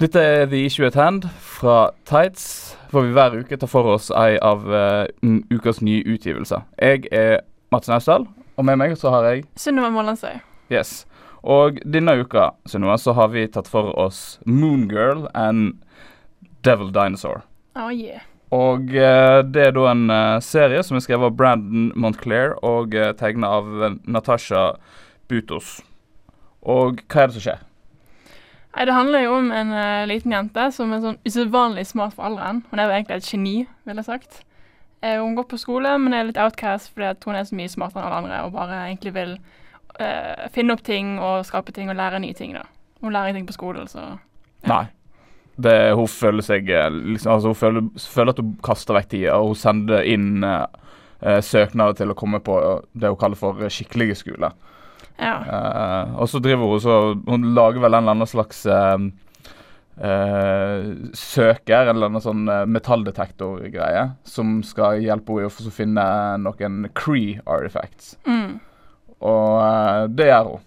Dette er The Issue at Hand fra Tights, hvor vi hver uke tar for oss ei av uh, ukas nye utgivelser. Jeg er Mats Naustdal, og med meg så har jeg Sunniva Mollandsøy. Yes. Og denne uka Sunniva, så har vi tatt for oss Moongirl and Devil Dinosaur. Oh, yeah. Og uh, det er da en uh, serie som er skrevet av Brandon Montclair og uh, tegna av Natasha Butos. Og hva er det som skjer? Nei, Det handler jo om en uh, liten jente som er sånn usedvanlig smart for alderen. Hun er jo egentlig et geni, vil jeg sagt. Uh, hun går på skole, men er litt outcast fordi hun er så mye smartere enn alle andre og bare egentlig vil uh, finne opp ting og skape ting og lære nye ting. da. Hun lærer ingenting på skolen, så ja. Nei. Det, hun føler seg liksom, altså Hun føler, føler, at hun kaster vekk tida, og hun sender inn søknader til å komme på det hun kaller for skikkelige skoler. Ja. Uh, og så driver hun så Hun lager vel en eller annen slags uh, uh, søker, en eller annen sånn metalldetektorgreie, som skal hjelpe henne å finne noen Cree artifacts. Mm. Og det gjør hun.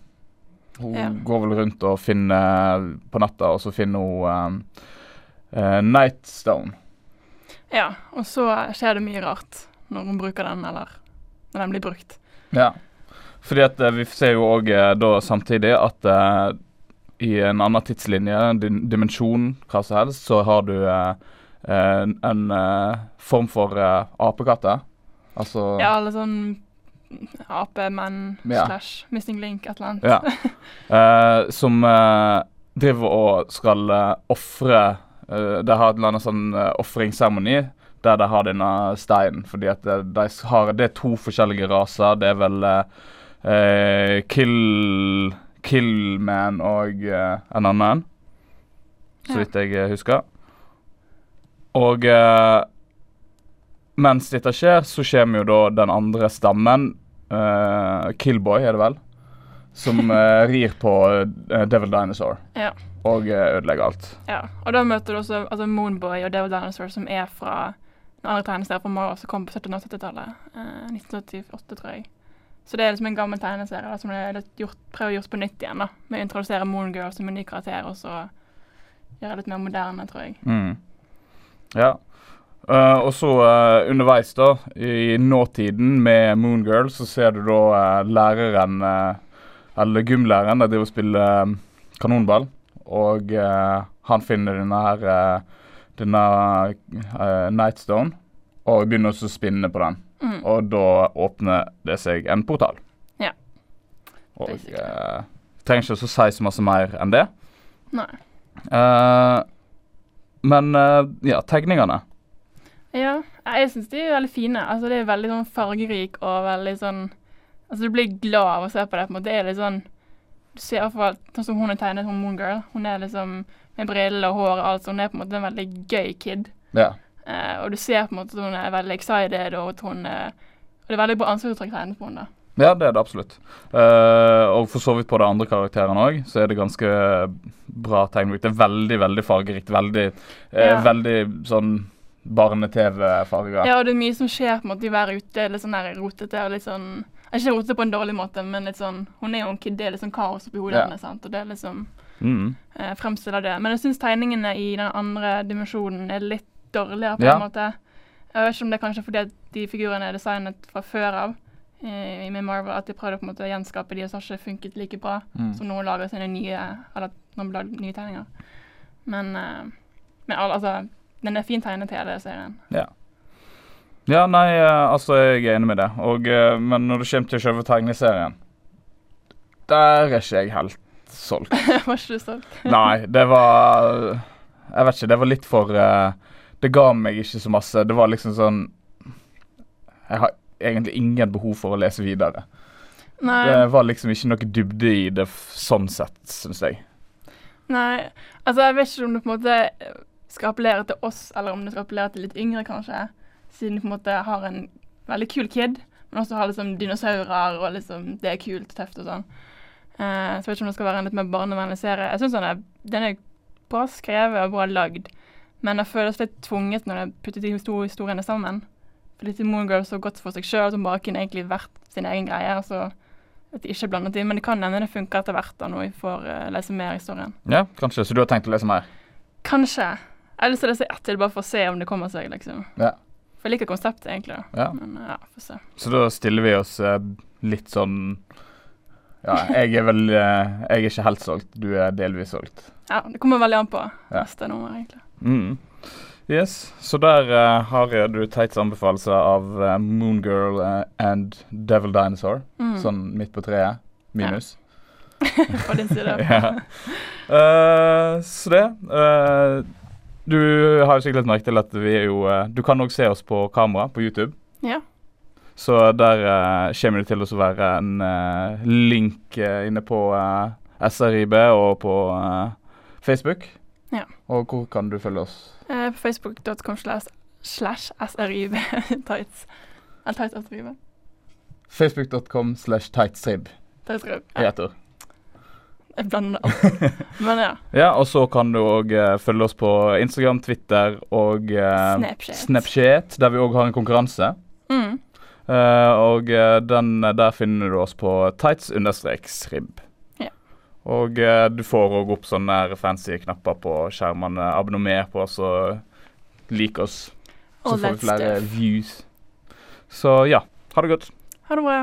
Hun ja. går vel rundt og finner på natta, og så finner hun Nightstone. Ja, og så skjer det mye rart når hun bruker den, eller når den blir brukt. Ja. Fordi at uh, vi ser jo òg uh, da samtidig at uh, i en annen tidslinje, en dimensjon, hva som helst, så har du en form for apekatter. Altså Ja, eller sånn apemenn ja. slash Missing Link, et eller annet. Ja. som driver og skal ofre De har et eller annet sånn ofringsseremoni der de har denne steinen. Fordi at de har, det er to forskjellige raser. Det er vel eh, Kill Killman og eh, en annen, så vidt jeg eh, husker. Og eh, mens dette skjer, så kommer jo da den andre stammen, eh, Killboy er det vel, som eh, rir på Devil Dinosaur. Ja. Og ødelegger alt. Ja, og da møter du også altså Moonboy og Devil Dinosaur, som er fra den andre tegneserien fra Mars som kom på 1700- og 70-tallet. 1988, tror jeg. Så det er liksom en gammel tegneserie da, som er prøver å gjøre på nytt igjen. da, Med å introdusere Moon Girl som en ny karakter, og så gjøre det litt mer moderne, tror jeg. Mm. Ja. Uh, og så uh, underveis, da, i nåtiden med Moon Girl, så ser du da uh, læreren, eller gymlæreren, der driver og spiller kanonball. Og han finner denne her denne Nightstone og begynner også å spinne på den. Mm. Og da åpner det seg en portal. Ja. Og eh, trenger ikke å si så masse mer enn det. Nei. Eh, men eh, ja, tegningene. Ja, jeg syns de er veldig fine. Altså, det er veldig sånn fargerik og veldig sånn Altså, du blir glad av å se på det. på en måte. Det er litt sånn Du ser i hvert fall sånn som hun er tegnet som Moon Girl. Hun er liksom med briller og hår og alt, så hun er på en måte en veldig gøy kid. Ja. Uh, og du ser på en måte at hun er veldig excited, og at hun uh, og Det er veldig bra ansiktsuttrykk tegnet på henne. Ja, det er det absolutt. Uh, og for så vidt på de andre karakterene òg, så er det ganske bra tegnbrikt. Det er veldig, veldig fargerikt. Veldig, ja. veldig sånn barne-TV-farger. Ja, og det er mye som skjer på en måte i hver ute. Litt sånn der rotete og litt sånn Ikke rotete på en dårlig måte, men litt sånn Hun er jo en kid, det er litt sånn kaos oppi hodet ja. hennes, sant, og det er liksom mm. fremstiller det. Men jeg syns tegningene i den andre dimensjonen er litt dårligere, på ja. en måte. Jeg vet ikke om det er kanskje fordi at de figurene er designet fra før av i, med Marvel, at de prøvde på en måte å gjenskape de, og så har ikke funket like bra mm. som noen lager sine nye eller noen lager nye tegninger. Men, uh, men altså, den er fin tegnet, hele serien. Ja. Ja, nei, uh, altså, jeg er enig med det. Og, uh, men når det kommer til selve tegneserien, der er ikke jeg helt solgt. var ikke du solgt? nei, det var Jeg vet ikke, det var litt for det ga meg ikke så masse. Det var liksom sånn Jeg har egentlig ingen behov for å lese videre. Nei. Det var liksom ikke noe dybde i det sånn sett, syns jeg. Nei, altså jeg vet ikke om det på en måte skal appellere til oss, eller om det skal appellere til litt yngre, kanskje. Siden du på en måte har en veldig kul kid, men også har liksom dinosaurer, og liksom det er kult tøft og sånn. Uh, så jeg vet ikke om det skal være en litt mer barnevennlig serie. Jeg syns den, den, er bra skrevet og bra lagd. Men det føles litt tvunget når det puttet de to historiene sammen. For til Moon Girl så godt for seg sjøl, som bare kunne egentlig vært sin egen greie. altså at de ikke er blandet inn, Men det kan hende det funker etter hvert da når vi får uh, lese mer i historien. Ja, kanskje. Så du har tenkt å lese mer? Kanskje. Jeg har lyst til å lese ett til, bare for å se om det kommer seg, liksom. Ja. For jeg liker konseptet, egentlig. Ja. Men ja, får se. Så da stiller vi oss uh, litt sånn Ja, jeg er vel eh, Jeg er ikke helt solgt, du er delvis solgt. Ja, det kommer veldig an på Ja. neste nummer, egentlig. Mm. Yes, så der uh, har du Teits anbefalelse av uh, Moongirl uh, and Devil Dinosaur. Mm. Sånn midt på treet. Minus. På din side. ja. Eh, så det. eh, du har jo sikkert lagt merke til at vi er jo eh, Du kan òg se oss på kamera på YouTube. Ja. Så der kommer det til å være en eh, link eh, inne på SRIB og på eh, Facebook. Ja. Og hvor kan du følge oss? Eh, på facebook.com slash srib tights. Eller tights srib. Facebook.com slash tightsrib. Tightsrib. Ja, ett jeg blander alt. Men ja. Ja, og så kan du òg følge oss på Instagram, Twitter og uh, Snapchat. Snapchat, der vi òg har en konkurranse. Mm. Uh, og eh, den der finner du oss på tights-rib. Og eh, du får òg opp sånne fancy knapper på skjermene. Abonner på oss og lik oss. Så All får vi flere stuff. views. Så ja, ha det godt. Ha det bra.